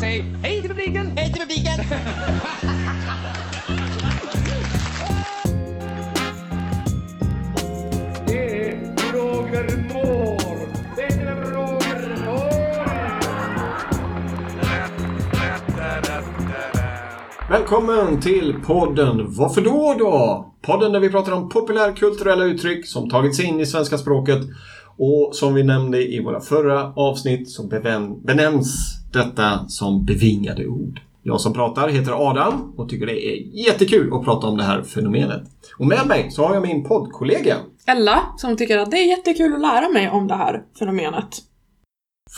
Säg hej till publiken! Hej till publiken! Det är Roger Moore! Det är Roger Moore! Välkommen till podden Varför då då? Podden där vi pratar om populärkulturella uttryck som tagit sig in i svenska språket. Och som vi nämnde i våra förra avsnitt så benämns detta som bevingade ord. Jag som pratar heter Adam och tycker det är jättekul att prata om det här fenomenet. Och med mig så har jag min poddkollega. Ella, som tycker att det är jättekul att lära mig om det här fenomenet.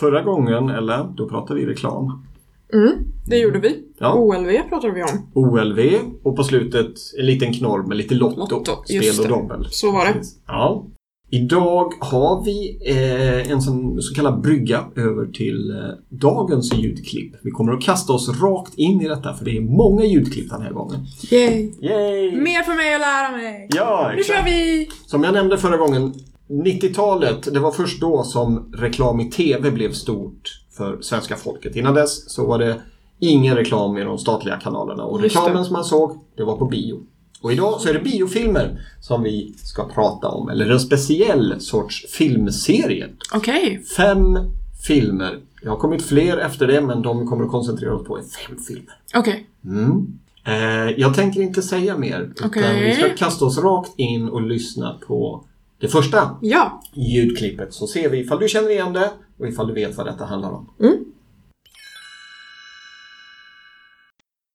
Förra gången, eller då pratade vi reklam. Mm, det gjorde vi. Ja. OLV pratade vi om. OLV och på slutet en liten knorr med lite lotto. Lotto, spel och dobbel. Så var det. Ja. Idag har vi eh, en så kallad brygga över till eh, dagens ljudklipp. Vi kommer att kasta oss rakt in i detta för det är många ljudklipp den här gången. Yay! Yay! Mer för mig att lära mig! Ja, Nu kör vi! Som jag nämnde förra gången, 90-talet, det var först då som reklam i TV blev stort för svenska folket. Innan dess så var det ingen reklam i de statliga kanalerna och reklamen som man såg, det var på bio. Och idag så är det biofilmer som vi ska prata om, eller en speciell sorts filmserie. Okej. Fem filmer. Det har kommit fler efter det, men de vi kommer att koncentrera oss på är fem filmer. Okej. Mm. Eh, jag tänker inte säga mer. Utan vi ska kasta oss rakt in och lyssna på det första Ja. ljudklippet. Så ser vi ifall du känner igen det och ifall du vet vad detta handlar om.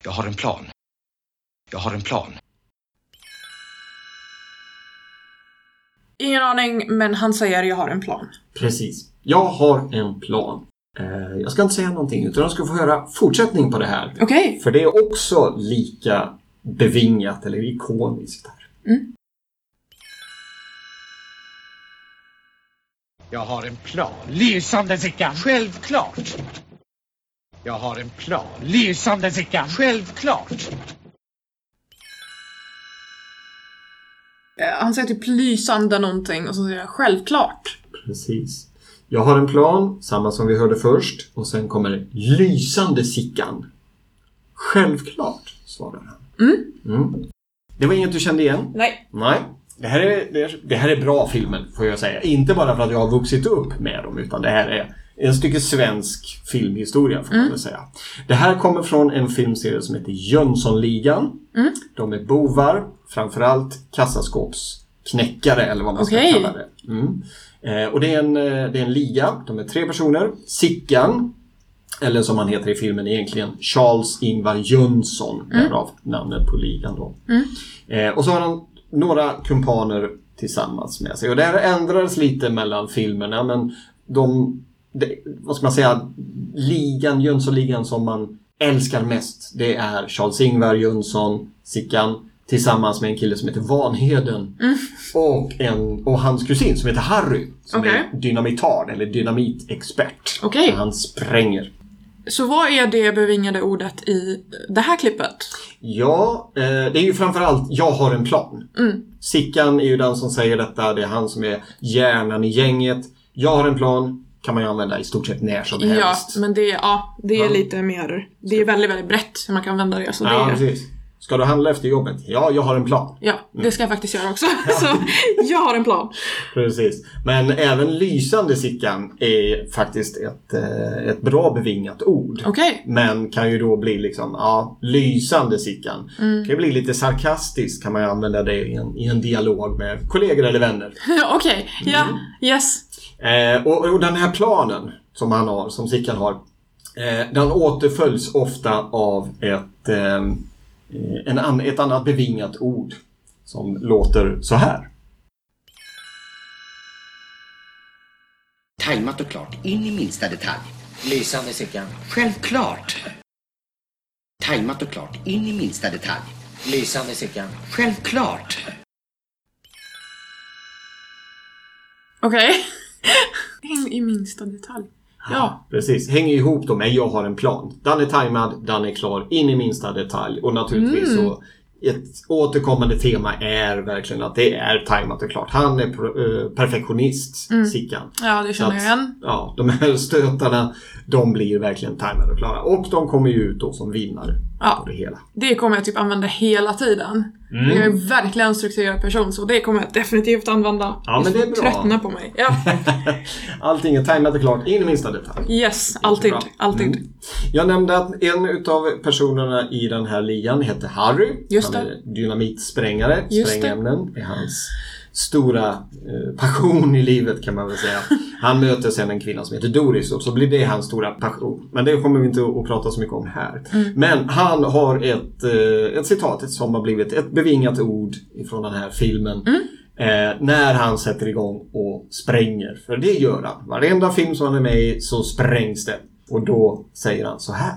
Jag har en plan. Jag har en plan. Ingen aning, men han säger jag har en plan. Precis. Jag har en plan. Eh, jag ska inte säga någonting utan jag ska få höra fortsättning på det här. Okej. För det är också lika bevingat eller ikoniskt här. Jag har en plan. Lysande Sickan. Självklart. Jag har en plan. Lysande Sickan. Självklart. Han säger typ lysande någonting och så säger jag självklart. Precis. Jag har en plan, samma som vi hörde först. Och sen kommer lysande Sickan. Självklart, svarar han. Mm. Det var inget du kände igen? Nej. Nej. Det här, är, det, är, det här är bra filmer, får jag säga. Inte bara för att jag har vuxit upp med dem, utan det här är en stycke svensk filmhistoria, får man väl säga. Det här kommer från en filmserie som heter Jönssonligan. De är bovar, framförallt kassaskåpsknäckare, eller vad man ska Okej. kalla det. Mm. Eh, och det är, en, eh, det är en liga, de är tre personer. Sickan, eller som han heter i filmen egentligen, Charles-Ingvar Jönsson, därav namnet på ligan då. Eh, och så har han några kumpaner tillsammans med sig. Och det här ändrades lite mellan filmerna men de, det, vad ska man säga, ligan, Jönssonligan som man älskar mest det är Charles-Ingvar Jönsson, Sickan tillsammans med en kille som heter Vanheden och, en, och hans kusin som heter Harry som Okej. är dynamitard eller dynamitexpert. Så Han spränger. Så vad är det bevingade ordet i det här klippet? Ja, eh, det är ju framförallt jag har en plan. Sickan är ju den som säger detta. Det är han som är hjärnan i gänget. Jag har en plan kan man ju använda i stort sett när som Ja, helst. men det, ja, det är Ja. lite mer... Det är väldigt, väldigt brett hur man kan vända det. Så Ja, det, precis. Ska du handla efter jobbet? Ja, jag har en plan. ja, det ska jag faktiskt göra också. Så jag har en plan. Precis. Men även lysande Sickan är faktiskt ett, eh, ett bra bevingat ord. Okej. Men kan ju då bli liksom, ja, lysande Sickan. Mm. Kan ju bli lite sarkastiskt kan man använda det i en, i en dialog med kollegor eller vänner. Okej, ja, Mm. yes. Eh, och, och den här planen som han har, som Sickan har, eh, den återföljs ofta av ett, eh, en, an, ett annat bevingat ord som låter så här. Tajmat och klart, in i minsta detalj. Lysande Sickan. Självklart. Tajmat och klart, in i minsta detalj. Lysande Sickan. Självklart. Okej. In i minsta detalj. Ja. Precis, hänger ihop då med jag har en plan. Den är tajmad, den är klar, in i minsta detalj. Och naturligtvis så ett återkommande tema är verkligen att det är tajmat och klart. Han är eh, perfektionist, Sickan. Ja, det känner jag igen. Ja, de här stötarna, de blir verkligen tajmade och klara. Och de kommer ju ut då som vinnare Ja. det hela. Det kommer jag typ använda hela tiden. Mm. Jag är verkligen en strukturerad person så det kommer jag definitivt använda. Ja, men det är bra. Tröttna på mig. Ja. Allting är tajmat och klart in i minsta detalj. Yes, alltid. Alltid. Mm. Jag nämnde att en utav personerna i den här ligan heter Harry. Just Han det. är dynamitsprängare. Just. Sprängämnen är hans stora eh, passion i livet kan man väl säga. Han möter sen en kvinna som heter Doris och så blir det hans stora passion. Men det kommer vi inte att prata så mycket om här. Mm. Men han har ett, eh, ett citat som har blivit ett bevingat ord ifrån den här filmen. Mm. Eh, när han sätter igång och spränger. För det gör han. Varenda film som han är med i så sprängs det. Och då säger han så här.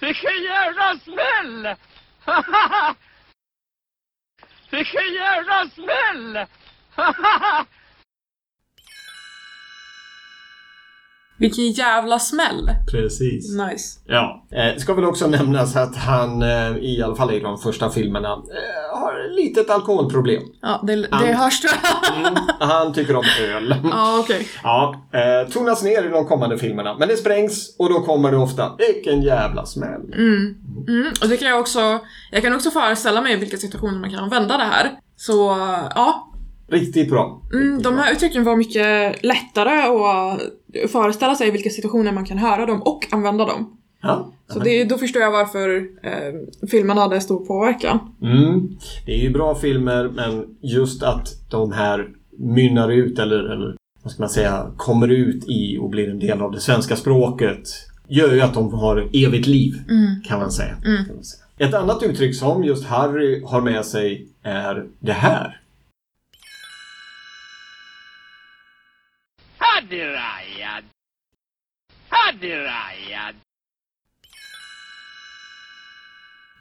Vilken jävla smäll! Vilken jävla smäll! Vilken jävla smäll. Precis. Nice. Ja. Eh, ska väl också nämnas att han eh, i alla fall i de första filmerna eh, har ett litet alkoholproblem. Ja, det, det Han- hörs. Mm, han tycker om öl. Ja, okej. Ja, eh, tonas ner i de kommande filmerna. Men det sprängs och då kommer det ofta Vilken jävla smäll. Mm, och det kan jag också... Jag kan också föreställa mig vilka situationer man kan använda det här. Så, ja. Riktigt bra. Mm, de här uttrycken var mycket lättare att föreställa sig vilka situationer man kan höra dem och använda dem. Ja. Så det, då förstår jag varför eh, filmen hade stor påverkan. Mm. Det är ju bra filmer men just att de här mynnar ut eller, eller vad ska man säga, kommer ut i och blir en del av det svenska språket gör ju att de har evigt liv kan, man säga. kan man säga. Ett annat uttryck som just Harry har med sig är det här. Hadirajad! Hadirajad!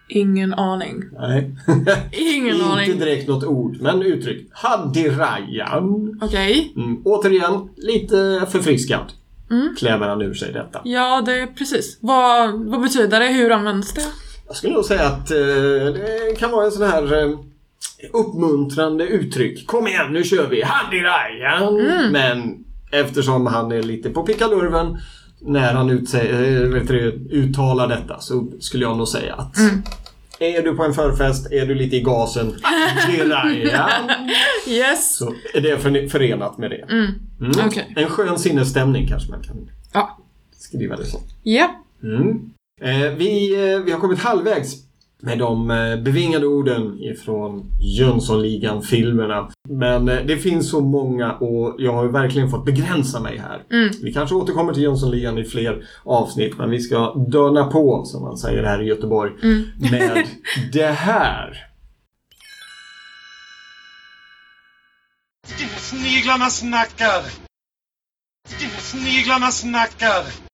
Ingen aning. Nej. Ingen Inte aning. direkt något ord, men uttryck. Hadirajan. Okej. Mm. Återigen, lite förfriskad. Mm. Klämmer han ur sig detta. Ja, det är precis. Vad, vad betyder det? Hur används det? Jag skulle nog säga att eh, det kan vara en sån här eh, uppmuntrande uttryck. Kom igen, nu kör vi! Hadirajan! Mm. Men eftersom han är lite på pickalurven när han eh, uttalar detta så skulle jag nog säga att Mm. är du på en förfest, är du lite i gasen! Yes. så är det för- förenat med det. Mm. Okej. En skön sinnesstämning kanske man kan Ja. skriva det så. Ja. Mm. Eh, vi, eh, vi har kommit halvvägs med de eh, bevingade orden ifrån Jönssonligan-filmerna. Men eh, det finns så många och jag har verkligen fått begränsa mig här. Vi kanske återkommer till Jönssonligan i fler avsnitt men vi ska döna på, som man säger här i Göteborg, med det här. Sniglarna snackar! Sniglarna snackar!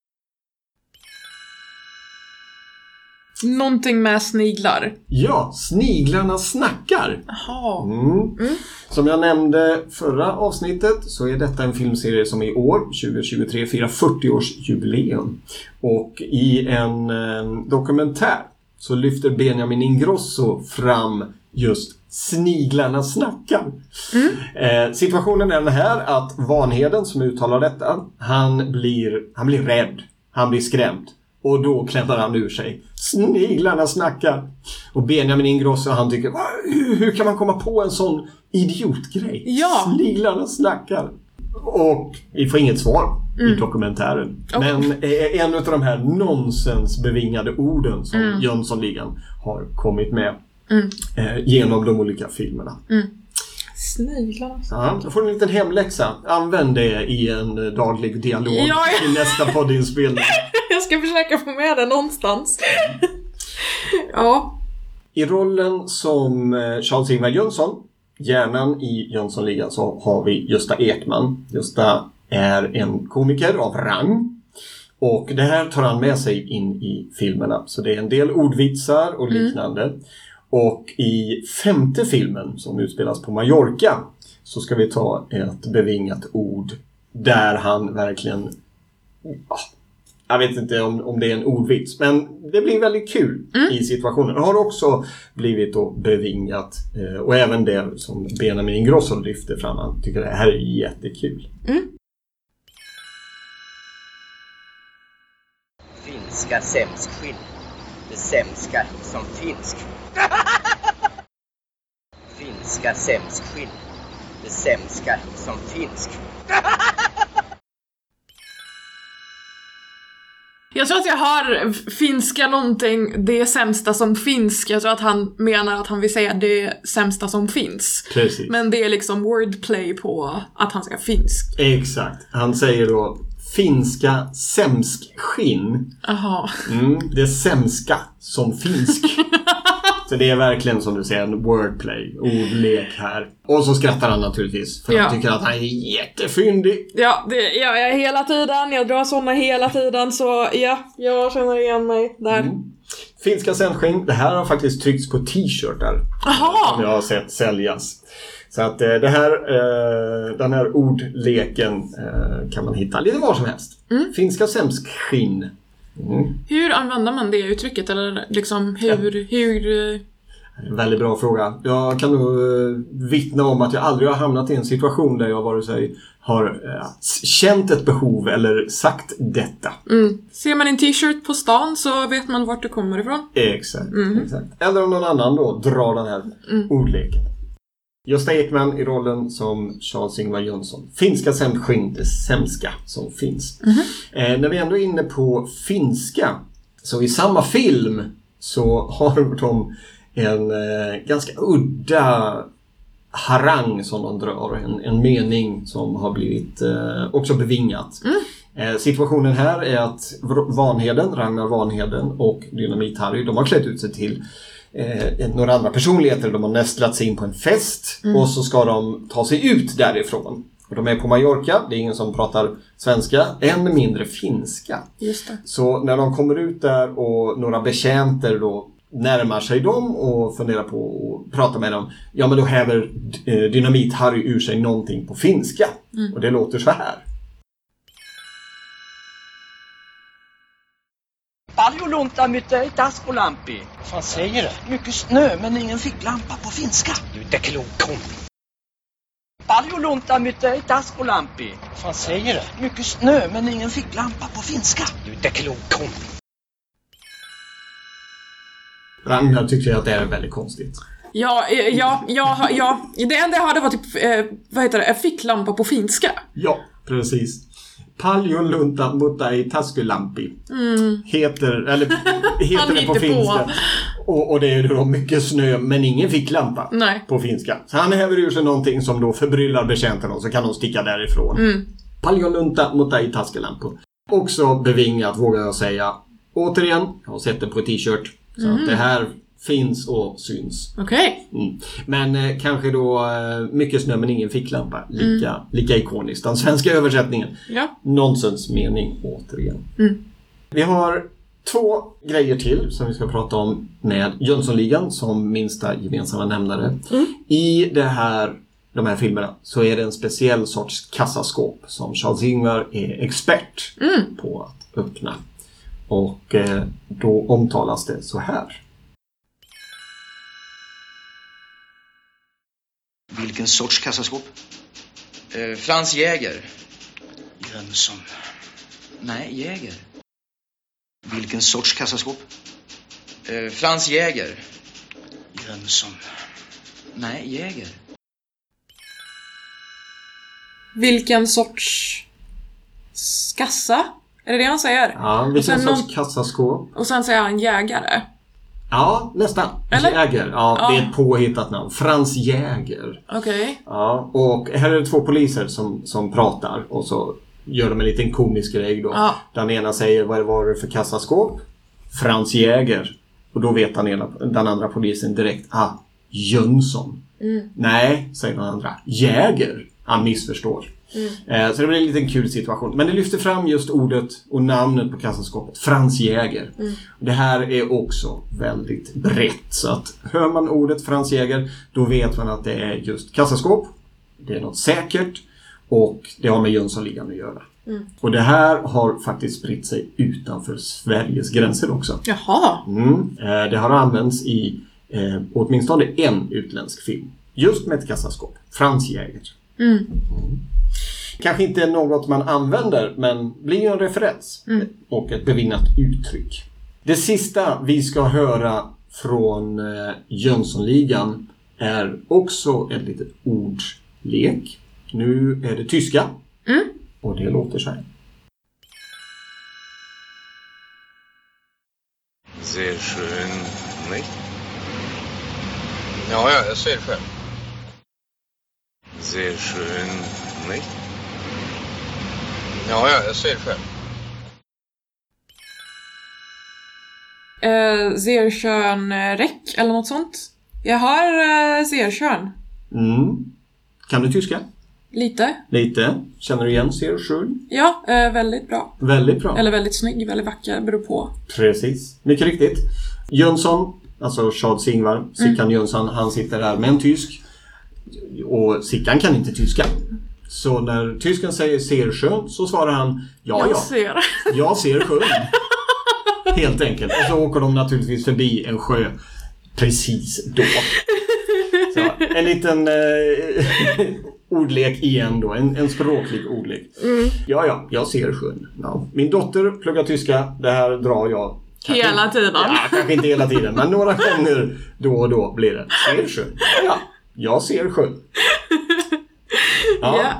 Någonting med sniglar. Ja, Sniglarna snackar! Jaha. Mm. Som jag nämnde förra avsnittet så är detta en filmserie som i år, 2023, firar 40-årsjubileum. Och i en eh, dokumentär så lyfter Benjamin Ingrosso fram just Sniglarna snackar. Eh, situationen är den här att Vanheden som uttalar detta, han blir, han blir rädd. Han blir skrämd. Och då klämmer han ur sig. Sniglarna snackar. Och Benjamin Ingrosso han tycker, "Va? hur, hur kan man komma på en sån idiotgrej? Ja. Sniglarna snackar. Och vi får inget svar i dokumentären. Men eh, en av de här nonsensbevingade orden som Jönssonligan har kommit med eh, genom de olika filmerna. Sniglarna. Ja, då får du en liten hemläxa. Använd det i en eh, daglig dialog Ja, ja. i nästa poddinspelning. Jag ska försöka få med det någonstans. ja. I rollen som eh, Charles-Ingvar Jönsson, hjärnan i Jönssonligan, så har vi Gösta Ekman. Gösta är en komiker av rang. Och det här tar han med sig in i filmerna. Så det är en del ordvitsar och liknande. Och i femte filmen, som utspelas på Mallorca, så ska vi ta ett bevingat ord där han verkligen ja, Jag vet inte om, om det är en ordvits, men det blir väldigt kul i situationen. Det har också blivit då bevingat eh, och även det som Benjamin Ingrosso lyfter fram. Han tycker det här är jättekul. Finska sämskskinn. Det sämska som finsk. Finska sämskskinn. Det sämska som finsk. Jag tror att jag hör finska någonting, det sämsta som finsk. Jag tror att han menar att han vill säga det sämsta som finns. Precis. Men det är liksom wordplay på att han ska finsk. Exakt. Han säger då finska sämskskinn. Jaha. Mm, det sämska som finsk. Så det är verkligen som du säger en wordplay, ordlek här. Och så skrattar han naturligtvis för Ja. han tycker att han är jättefyndig. Ja, det gör jag hela tiden. Jag drar såna hela tiden så ja, jag känner igen mig där. Finska sämskskinn, det här har faktiskt tryckts på t-shirtar. Jaha! Som jag har sett säljas. Så att eh, det här, eh, den här ordleken eh, kan man hitta lite var som helst. Finska sämskskinn. Mm. Hur använder man det uttrycket? Eller liksom hur, hur... eh, väldigt bra fråga. Jag kan nog eh, vittna om att jag aldrig har hamnat i en situation där jag vare sig har eh, känt ett behov eller sagt detta. Mm. Ser man en t-shirt på stan så vet man vart det kommer ifrån. Exakt, exakt. Eller om någon annan då drar den här ordleken. Gösta Ekman i rollen som Charles-Ingvar Jönsson. Finska sämskskinn, det sämska som finns. Eh, när vi ändå är inne på finska, så i samma film så har de en eh, ganska udda harang som de drar. En, en mening som har blivit eh, också bevingat. Eh, situationen här är att Vanheden, Ragnar Vanheden och Dynamit-Harry, de har klätt ut sig till eh, några andra personligheter. De har nästlat sig in på en fest och så ska de ta sig ut därifrån. Och de är på Mallorca, det är ingen som pratar svenska, än mindre finska. Så när de kommer ut där och några betjänter då närmar sig dem och funderar på att prata med dem. Ja men då häver eh, Dynamit-Harry ur sig någonting på finska. Och det låter så här. Paljon lunta mytte taskulampi. Vad fan säger du? Mycket snö men ingen ficklampa på finska. Du är inte klok kom. Paljon lunta mytte taskulampi. Vad fan säger du? Mycket snö men ingen ficklampa på finska. Du är inte klok kom. Ragnar tyckte jag att det är väldigt konstigt. Ja, eh, ja, ja, ja. Det enda jag hörde var typ, eh, vad heter det, ficklampa på finska. Ja, precis. Paljon lunta mutta ei taskulampi. Heter, eller, heter det på finska. Och, och det är då mycket snö men ingen ficklampa Nej. på finska. Så han häver ur sig någonting som då förbryllar betjänterna och så kan de sticka därifrån. Paljon lunta mutta ei taskulampi. Också bevingat vågar jag säga. Återigen, jag har sett det på t-shirt. Så att det här finns och syns. Okej. Mm. Men eh, kanske då eh, mycket snö men ingen ficklampa. Lika, lika ikoniskt. Den svenska översättningen. Ja. Nonsensmening återigen. Vi har två grejer till som vi ska prata om med Jönssonligan som minsta gemensamma nämnare. I det här, de här filmerna så är det en speciell sorts kassaskåp som Charles-Ingvar är expert på att öppna. Och eh, då omtalas det så här. Vilken sorts kassaskåp? Eh, Frans Jäger. Jönsson. Nej, Jäger. Vilken sorts kassaskåp? Eh, Frans Jäger. Jönsson. Nej, Jäger. Vilken sorts skassa? Är det det han säger? Ja, vilken sorts någon- kassaskåp? Och sen säger han jägare. Ja, nästan. Eller? Jäger. Ja, det är Ja. ett påhittat namn. Frans Jäger. Okej. Ja, och här är det två poliser som, som pratar och så gör de en liten komisk grej då. Ja. Den ena säger vad var det för kassaskåp? Frans Jäger. Och då vet den, ena, den andra polisen direkt, ah, Jönsson. Nej, säger den andra. Jäger. Han missförstår. Eh, Så det blir en liten kul situation. Men det lyfter fram just ordet och namnet på kassaskåpet. Frans Jäger. Det här är också väldigt brett. Så att hör man ordet Frans Jäger, då vet man att det är just kassaskåp. Det är något säkert. Och det har med Jönssonligan att göra. Och det här har faktiskt spritt sig utanför Sveriges gränser också. Jaha. Mm. Eh, Det har använts i eh, åtminstone en utländsk film. Just med ett kassaskåp. Franz Jäger. Mm. Kanske inte något man använder, men blir ju en referens. Och ett bevinnat uttryck. Det sista vi ska höra från eh, Jönssonligan är också ett litet ordlek. Nu är det tyska. Och det låter så här. Sehr schön, nicht? Ja, ja, jag ser själv. Sehr schön, nicht? Ja, ja, jag ser själv. Eh, Zerkön eh, räck eller något sånt. Jag har eh, Zerkön. Mm. Kan du tyska? Lite. Lite. Känner du igen schön? Ja, eh, väldigt bra. Väldigt bra. Eller väldigt snygg, väldigt vacker, beror på. Precis. Mycket riktigt. Jönsson, alltså Charles-Ingvar, Sickan Jönsson, han sitter här med en tysk. Och Sickan kan inte tyska. Så när tysken säger ser sjön så svarar han ja, jag ja, ser. jag ser sjön. Helt enkelt. Och så åker de naturligtvis förbi en sjö precis då. Så, en liten eh, ordlek igen då. En, en språklig ordlek. Ja, ja, jag ser sjön. Ja. Min dotter pluggar tyska. Det här drar jag kanske- Hela tiden. Ja, kanske inte hela tiden, men några gånger då och då blir det. Ser sjön? Ja, jag ser sjön. Ja.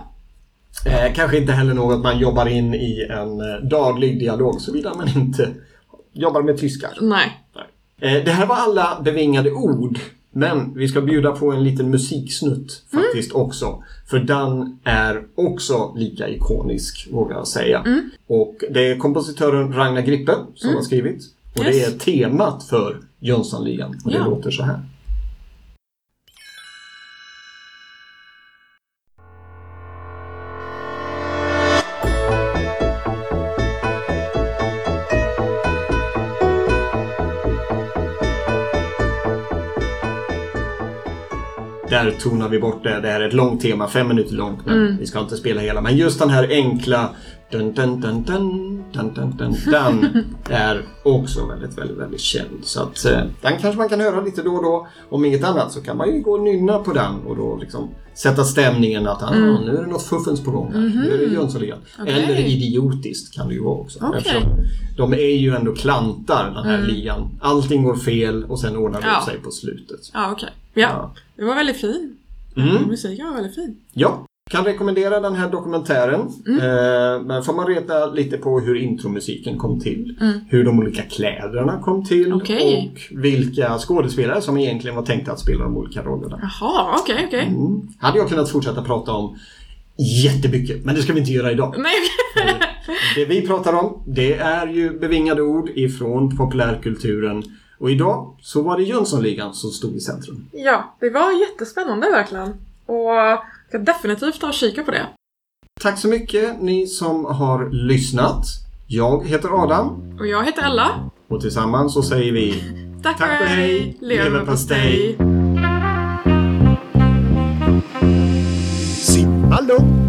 Eh, kanske inte heller något man jobbar in i en eh, daglig dialog såvida man inte jobbar med tyskar. Nej. Eh, det här var alla bevingade ord. Men vi ska bjuda på en liten musiksnutt faktiskt också. För den är också lika ikonisk, vågar jag säga. Och det är kompositören Ragnar Grippe som har skrivit. Och det Yes. är temat för Jönssonligan. Och det Ja. låter så här. Där tonar vi bort det. Det här är ett långt tema, fem minuter långt. Men vi ska inte spela hela. Men just den här enkla Dun, dun, dun, dun, dun, dun, dun, dun är också väldigt, väldigt, väldigt känd. Så att, eh, den kanske man kan höra lite då och då. Om inget annat så kan man ju gå och nynna på den och då liksom sätta stämningen att ah, mm. nu är det något fuffens på gång. här. Mhm. Nu är det mhm. Jönssonligan. Okej. Eller idiotiskt kan det ju vara också. Okej. De är ju ändå klantar den här Mm. ligan. Allting går fel och sen ordnar det Ja. upp sig på slutet. Ja, okej. Ja, Ja. det var väldigt fin. Mm. Musiken var väldigt fin. ja kan rekommendera den här dokumentären. Eh, men får man reta lite på hur intromusiken kom till. Hur de olika kläderna kom till. Okej. Och vilka skådespelare som egentligen var tänkta att spela de olika rollerna. Jaha, okej, okej. Mm. Hade jag kunnat fortsätta prata om jättemycket, men det ska vi inte göra idag. Nej, okej. Det vi pratar om, det är ju bevingade ord ifrån populärkulturen. Och idag så var det Jönssonligan som stod i centrum. Ja, det var jättespännande verkligen. Och ska definitivt ta och kika på det. Tack så mycket ni som har lyssnat. Jag heter Adam Och jag heter Ella. och tillsammans så säger vi Tack, Tack och hej, Leverpastej. leverpastej. Simma lugnt